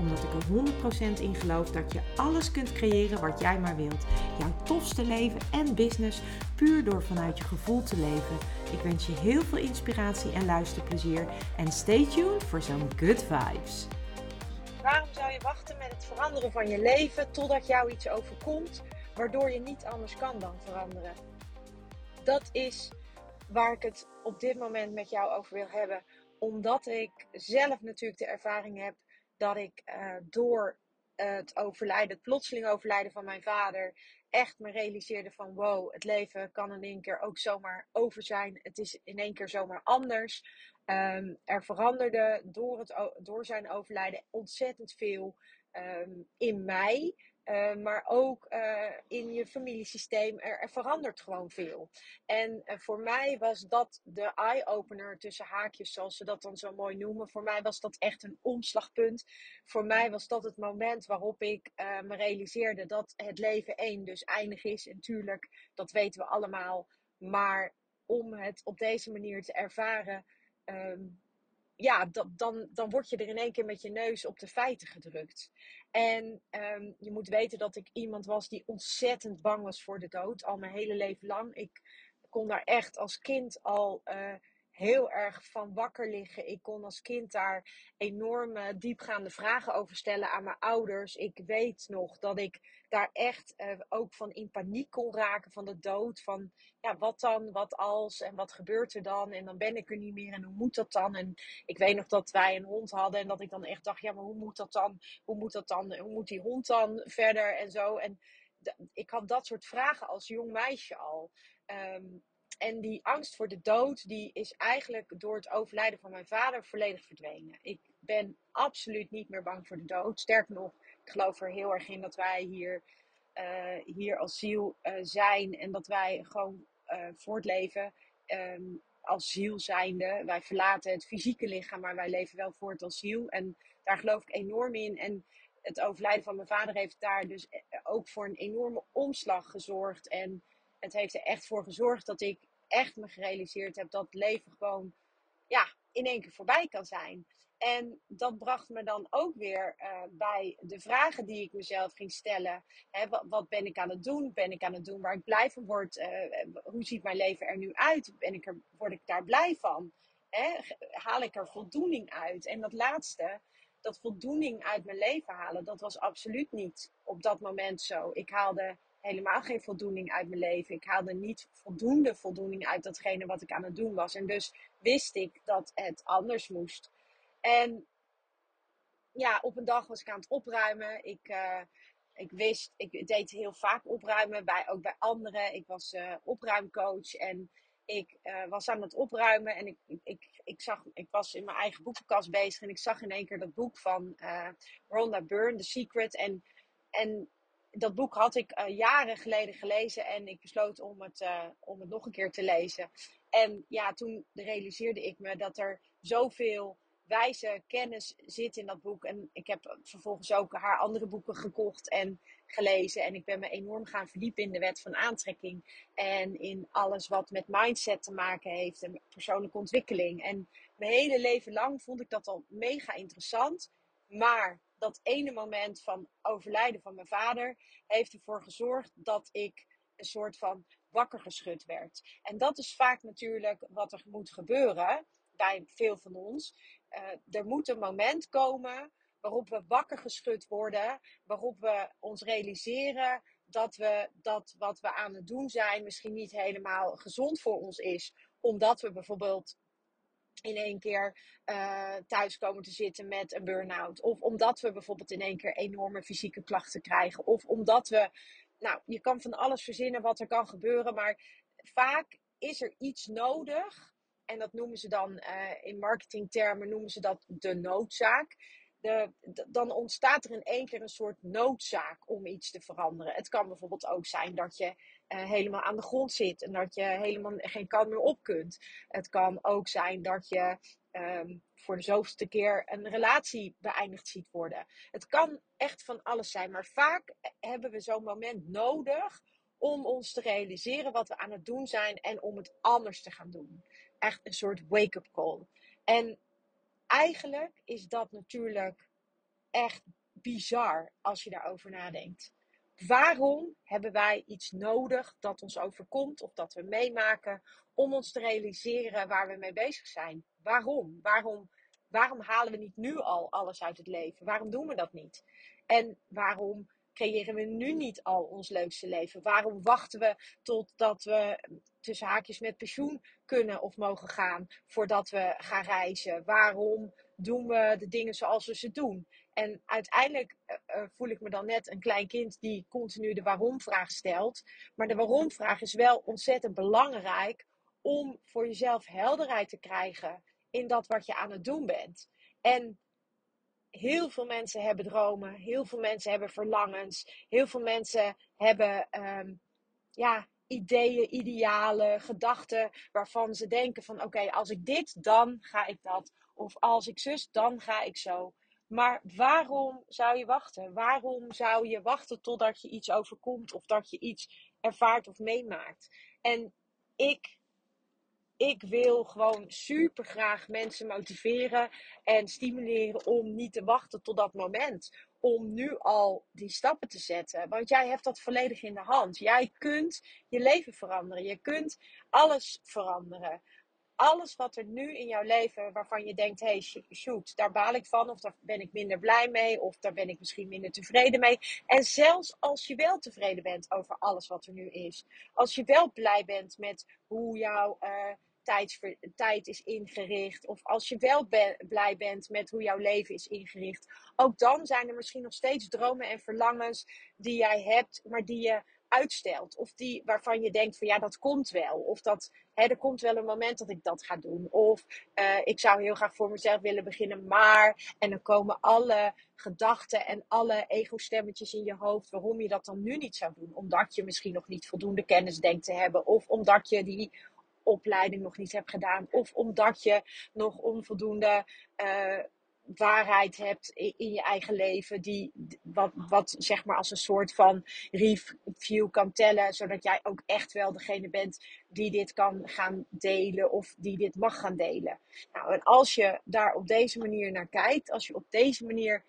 Omdat ik er 100% in geloof dat je alles kunt creëren wat jij maar wilt. Jouw tofste leven en business puur door vanuit je gevoel te leven. Ik wens je heel veel inspiratie en luisterplezier. En stay tuned voor zo'n good vibes. Waarom zou je wachten met het veranderen van je leven totdat jou iets overkomt, waardoor je niet anders kan dan veranderen? Dat is waar ik het op dit moment met jou over wil hebben. Omdat ik zelf natuurlijk de ervaring heb dat ik uh, door het overlijden, het plotseling overlijden van mijn vader, echt me realiseerde van wow, het leven kan in één keer ook zomaar over zijn. Het is in één keer zomaar anders. Um, er veranderde door, het, door zijn overlijden ontzettend veel um, in mij. Uh, maar ook uh, in je familiesysteem. Er, er, verandert gewoon veel. En uh, voor mij was dat de eye-opener tussen haakjes, zoals ze dat dan zo mooi noemen. Voor mij was dat echt een omslagpunt. Voor mij was dat het moment waarop ik me realiseerde dat het leven één dus eindig is. En tuurlijk, dat weten we allemaal. Maar om het op deze manier te ervaren. Um, ja, dan, dan word je er in één keer met je neus op de feiten gedrukt. En um, je moet weten dat ik iemand was die ontzettend bang was voor de dood. Al mijn hele leven lang. Ik kon daar echt als kind al uh, heel erg van wakker liggen. Ik kon als kind daar enorme diepgaande vragen over stellen aan mijn ouders. Ik weet nog dat ik daar echt uh, ook van in paniek kon raken van de dood. Van ja, wat dan, wat als en wat gebeurt er dan? En dan ben ik er niet meer en hoe moet dat dan? En ik weet nog dat wij een hond hadden en dat ik dan echt dacht, ja, maar hoe moet dat dan? Hoe moet dat dan? Hoe moet die hond dan verder en zo? En ik had dat soort vragen als jong meisje al. Um, en die angst voor de dood, die is eigenlijk door het overlijden van mijn vader volledig verdwenen. Ik ben absoluut niet meer bang voor de dood. Sterker nog, ik geloof er heel erg in dat wij hier, uh, hier als ziel uh, zijn en dat wij gewoon uh, voortleven um, als ziel zijnde. Wij verlaten het fysieke lichaam, maar wij leven wel voort als ziel. En daar geloof ik enorm in. En het overlijden van mijn vader heeft daar dus ook voor een enorme omslag gezorgd. En het heeft er echt voor gezorgd dat ik echt me gerealiseerd heb dat leven gewoon ja, in één keer voorbij kan zijn. En dat bracht me dan ook weer uh, bij de vragen die ik mezelf ging stellen. Hè, wat, ben ik aan het doen? Ben ik aan het doen waar ik blij van word? Uh, hoe ziet mijn leven er nu uit? Ben ik er, word ik daar blij van? Hè? Haal ik er voldoening uit? En dat laatste, dat voldoening uit mijn leven halen, dat was absoluut niet op dat moment zo. Ik haalde helemaal geen voldoening uit mijn leven. Ik haalde niet voldoende voldoening uit datgene wat ik aan het doen was. En dus wist ik dat het anders moest. En ja, op een dag was ik aan het opruimen. Ik, uh, ik wist, ik deed heel vaak opruimen, bij, ook bij anderen. Ik was uh, opruimcoach en ik uh, was aan het opruimen en ik, ik, ik, zag, ik was in mijn eigen boekenkast bezig en ik zag in één keer dat boek van Rhonda Byrne, The Secret. En, en dat boek had ik uh, jaren geleden gelezen en ik besloot om het, uh, om het nog een keer te lezen. En ja, toen realiseerde ik me dat er zoveel wijze kennis zit in dat boek. En ik heb vervolgens ook haar andere boeken gekocht en gelezen. En ik ben me enorm gaan verdiepen in de wet van aantrekking. En in alles wat met mindset te maken heeft en persoonlijke ontwikkeling. En mijn hele leven lang vond ik dat al mega interessant. Maar dat ene moment van overlijden van mijn vader heeft ervoor gezorgd dat ik een soort van wakker geschud werd. En dat is vaak natuurlijk wat er moet gebeuren bij veel van ons. Uh, er moet een moment komen waarop we wakker geschud worden, waarop we ons realiseren dat we dat wat we aan het doen zijn misschien niet helemaal gezond voor ons is, omdat we bijvoorbeeld in één keer uh, thuis komen te zitten met een burn-out. Of omdat we bijvoorbeeld in één keer enorme fysieke klachten krijgen. Of omdat we, nou, je kan van alles verzinnen wat er kan gebeuren. Maar vaak is er iets nodig. En dat noemen ze dan uh, in marketingtermen noemen ze dat de noodzaak. de, dan ontstaat er in één keer een soort noodzaak om iets te veranderen. Het kan bijvoorbeeld ook zijn dat je uh, helemaal aan de grond zit en dat je helemaal geen kant meer op kunt. Het kan ook zijn dat je um, voor de zoveelste keer een relatie beëindigd ziet worden. Het kan echt van alles zijn, maar vaak hebben we zo'n moment nodig om ons te realiseren wat we aan het doen zijn en om het anders te gaan doen. Echt een soort wake-up call. En eigenlijk is dat natuurlijk echt bizar als je daarover nadenkt. Waarom hebben wij iets nodig dat ons overkomt of dat we meemaken om ons te realiseren waar we mee bezig zijn? Waarom? Waarom, waarom halen we niet nu al alles uit het leven? Waarom doen we dat niet? En waarom creëren we nu niet al ons leukste leven? Waarom wachten we totdat we tussen haakjes met pensioen kunnen of mogen gaan voordat we gaan reizen? Waarom doen we de dingen zoals we ze doen? En uiteindelijk uh, voel ik me dan net een klein kind die continu de waarom-vraag stelt. Maar de waarom-vraag is wel ontzettend belangrijk om voor jezelf helderheid te krijgen in dat wat je aan het doen bent. En heel veel mensen hebben dromen, heel veel mensen hebben verlangens, heel veel mensen hebben um, ja, ideeën, idealen, gedachten waarvan ze denken van oké, als ik dit, dan ga ik dat. Of als ik zus, dan ga ik zo. Maar waarom zou je wachten? Waarom zou je wachten totdat je iets overkomt of dat je iets ervaart of meemaakt? En ik ik wil gewoon super graag mensen motiveren en stimuleren om niet te wachten tot dat moment. Om nu al die stappen te zetten. Want jij hebt dat volledig in de hand. Jij kunt je leven veranderen. Je kunt alles veranderen alles wat er nu in jouw leven waarvan je denkt, hey shoot, daar baal ik van, of daar ben ik minder blij mee, of daar ben ik misschien minder tevreden mee. En zelfs als je wel tevreden bent over alles wat er nu is, als je wel blij bent met hoe jouw uh, tijd is ingericht, of als je wel blij bent met hoe jouw leven is ingericht, ook dan zijn er misschien nog steeds dromen en verlangens die jij hebt, maar die je uitstelt. Of die waarvan je denkt van ja, dat komt wel. Of dat hè, er komt wel een moment dat ik dat ga doen. Of uh, ik zou heel graag voor mezelf willen beginnen, maar. En dan komen alle gedachten en alle ego-stemmetjes in je hoofd waarom je dat dan nu niet zou doen. Omdat je misschien nog niet voldoende kennis denkt te hebben. Of omdat je die opleiding nog niet hebt gedaan. Of omdat je nog onvoldoende. Uh, waarheid hebt in je eigen leven, die wat, wat zeg maar als een soort van review kan tellen, zodat jij ook echt wel degene bent die dit kan gaan delen of die dit mag gaan delen. Nou, en als je daar op deze manier naar kijkt, als je op deze manier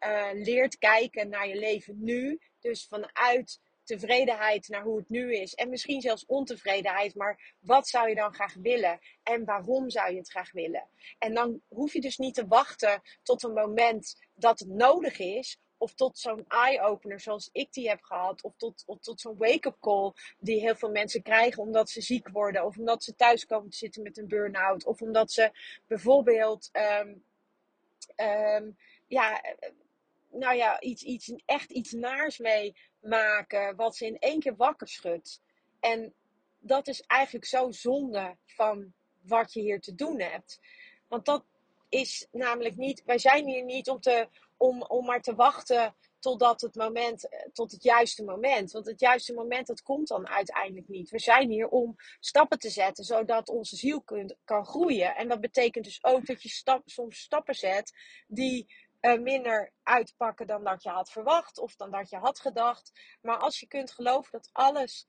uh, leert kijken naar je leven nu, dus vanuit tevredenheid naar hoe het nu is. En misschien zelfs ontevredenheid. Maar wat zou je dan graag willen? En waarom zou je het graag willen? En dan hoef je dus niet te wachten tot een moment dat het nodig is. Of tot zo'n eye-opener zoals ik die heb gehad. Of tot, tot zo'n wake-up call die heel veel mensen krijgen omdat ze ziek worden. Of omdat ze thuis komen te zitten met een burn-out. Of omdat ze bijvoorbeeld um, um, ja, nou ja, iets, iets, echt iets naars meemaken, wat ze in één keer wakker schudt. En dat is eigenlijk zo zonde van wat je hier te doen hebt. Want dat is namelijk niet, wij zijn hier niet om, te, om, om maar te wachten totdat het moment, tot het juiste moment. Want het juiste moment, dat komt dan uiteindelijk niet. We zijn hier om stappen te zetten, zodat onze ziel kunt, kan groeien. En dat betekent dus ook dat je soms stappen zet die uh, minder uitpakken dan dat je had verwacht of dan dat je had gedacht. Maar als je kunt geloven dat alles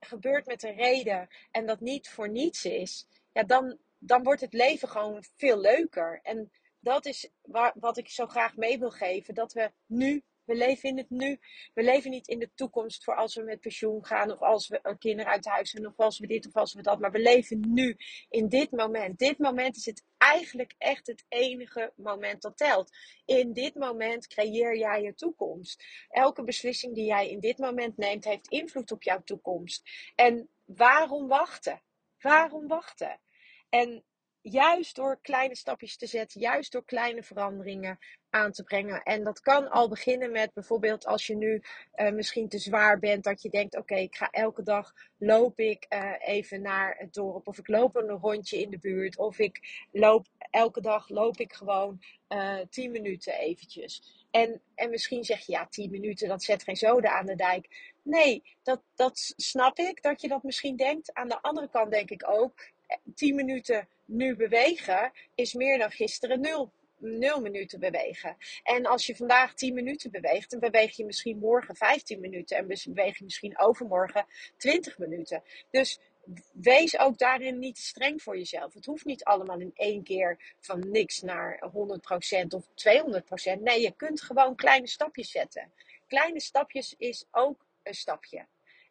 gebeurt met een reden en dat niet voor niets is, ja, dan, dan wordt het leven gewoon veel leuker. En dat is waar, wat ik zo graag mee wil geven: dat we nu we leven in het nu. We leven niet in de toekomst voor als we met pensioen gaan. Of als we kinderen uit huis zijn. Of als we dit of als we dat. Maar we leven nu. In dit moment. Dit moment is het eigenlijk echt het enige moment dat telt. In dit moment creëer jij je toekomst. Elke beslissing die jij in dit moment neemt heeft invloed op jouw toekomst. En waarom wachten? Waarom wachten? En juist door kleine stapjes te zetten, juist door kleine veranderingen aan te brengen. En dat kan al beginnen met bijvoorbeeld als je nu uh, misschien te zwaar bent, dat je denkt: oké, ik ga elke dag loop ik uh, even naar het dorp, of ik loop een rondje in de buurt, of ik loop elke dag loop ik gewoon uh, 10 minuten eventjes. En, en misschien zeg je ja, 10 minuten, dat zet geen zoden aan de dijk. Nee, dat, dat snap ik dat je dat misschien denkt. Aan de andere kant denk ik ook, 10 minuten nu bewegen is meer dan gisteren nul 0 minuten bewegen. En als je vandaag 10 minuten beweegt, dan beweeg je misschien morgen 15 minuten. En beweeg je misschien overmorgen 20 minuten. Dus wees ook daarin niet streng voor jezelf. Het hoeft niet allemaal in één keer van niks naar 100% of 200%. Nee, je kunt gewoon kleine stapjes zetten. Kleine stapjes is ook een stapje.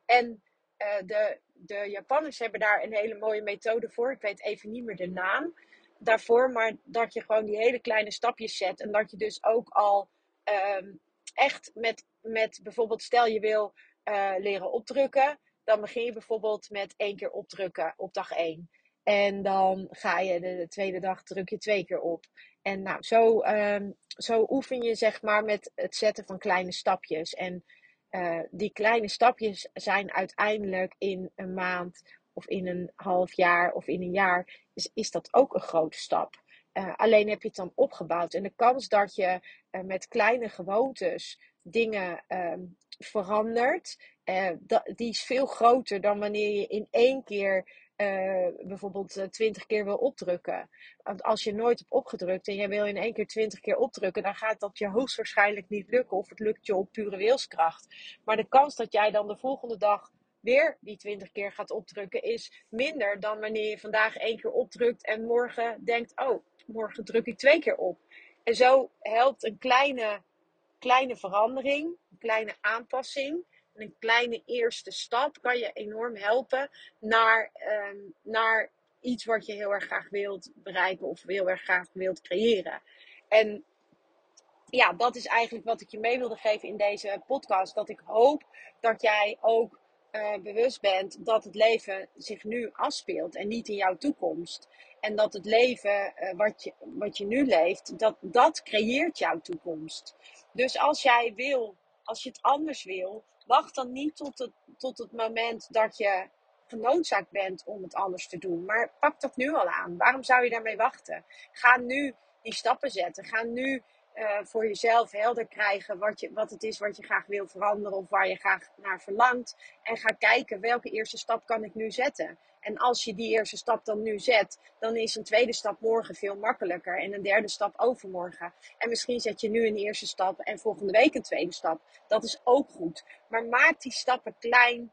En uh, de, de Japanners hebben daar een hele mooie methode voor. Ik weet even niet meer de naam daarvoor, maar dat je gewoon die hele kleine stapjes zet. En dat je dus ook al um, echt met, met bijvoorbeeld, stel je wil uh, leren opdrukken, dan begin je bijvoorbeeld met één keer opdrukken op dag één. En dan ga je de, de tweede dag druk je twee keer op. En nou, zo, um, zo oefen je zeg maar met het zetten van kleine stapjes. En uh, die kleine stapjes zijn uiteindelijk in een maand of in een half jaar of in een jaar, is, is dat ook een grote stap. Uh, alleen heb je het dan opgebouwd. En de kans dat je uh, met kleine gewoontes dingen um, verandert, die is veel groter dan wanneer je in één keer bijvoorbeeld twintig keer wil opdrukken. Want als je nooit hebt opgedrukt en je wil in één keer twintig keer opdrukken, dan gaat dat je hoogstwaarschijnlijk niet lukken. Of het lukt je op pure wilskracht. Maar de kans dat jij dan de volgende dag weer die 20 keer gaat opdrukken, is minder dan wanneer je vandaag één keer opdrukt en morgen denkt: oh, morgen druk ik twee keer op. En zo helpt een kleine, kleine verandering, een kleine aanpassing, een kleine eerste stap kan je enorm helpen naar, um, naar iets wat je heel erg graag wilt bereiken of heel erg graag wilt creëren. En ja, dat is eigenlijk wat ik je mee wilde geven in deze podcast. Dat ik hoop dat jij ook uh, bewust bent dat het leven zich nu afspeelt en niet in jouw toekomst. En dat het leven uh, wat, je, wat je nu leeft, dat, dat creëert jouw toekomst. Dus als jij wil, als je het anders wil, wacht dan niet tot het, tot het moment dat je genoodzaakt bent om het anders te doen. Maar pak dat nu al aan. Waarom zou je daarmee wachten? Ga nu die stappen zetten. Ga nu uh, voor jezelf helder krijgen wat, je, wat het is wat je graag wil veranderen of waar je graag naar verlangt. En ga kijken welke eerste stap kan ik nu zetten. En als je die eerste stap dan nu zet, dan is een tweede stap morgen veel makkelijker en een derde stap overmorgen. En misschien zet je nu een eerste stap en volgende week een tweede stap. Dat is ook goed. Maar maak die stappen klein,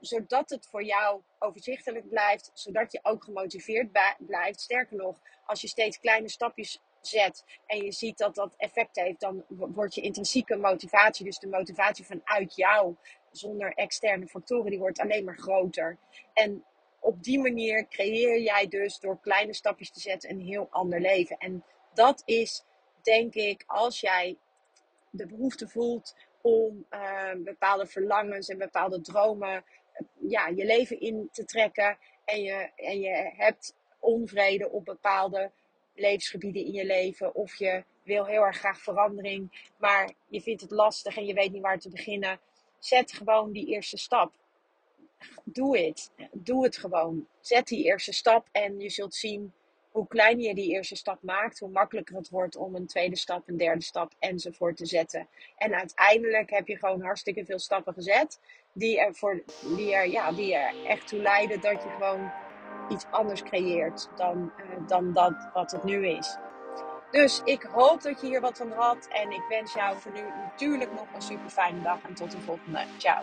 zodat het voor jou overzichtelijk blijft, zodat je ook gemotiveerd blijft. Sterker nog, als je steeds kleine stapjes zet en je ziet dat dat effect heeft, dan wordt je intrinsieke motivatie, dus de motivatie vanuit jou, zonder externe factoren, die wordt alleen maar groter. En op die manier creëer jij dus door kleine stapjes te zetten een heel ander leven. En dat is, denk ik, als jij de behoefte voelt om uh, bepaalde verlangens en bepaalde dromen ja, je leven in te trekken. En je, en je hebt onvrede op bepaalde levensgebieden in je leven. Of je wil heel erg graag verandering, maar je vindt het lastig en je weet niet waar te beginnen. Zet gewoon die eerste stap. Doe het. Doe het gewoon. Zet die eerste stap en je zult zien hoe kleiner je die eerste stap maakt, hoe makkelijker het wordt om een tweede stap, een derde stap enzovoort te zetten. En uiteindelijk heb je gewoon hartstikke veel stappen gezet, die er, voor, die er, ja, die er echt toe leiden dat je gewoon iets anders creëert dan, uh, dan dat wat het nu is. Dus ik hoop dat je hier wat van had. En ik wens jou voor nu natuurlijk nog een super fijne dag. En tot de volgende. Ciao.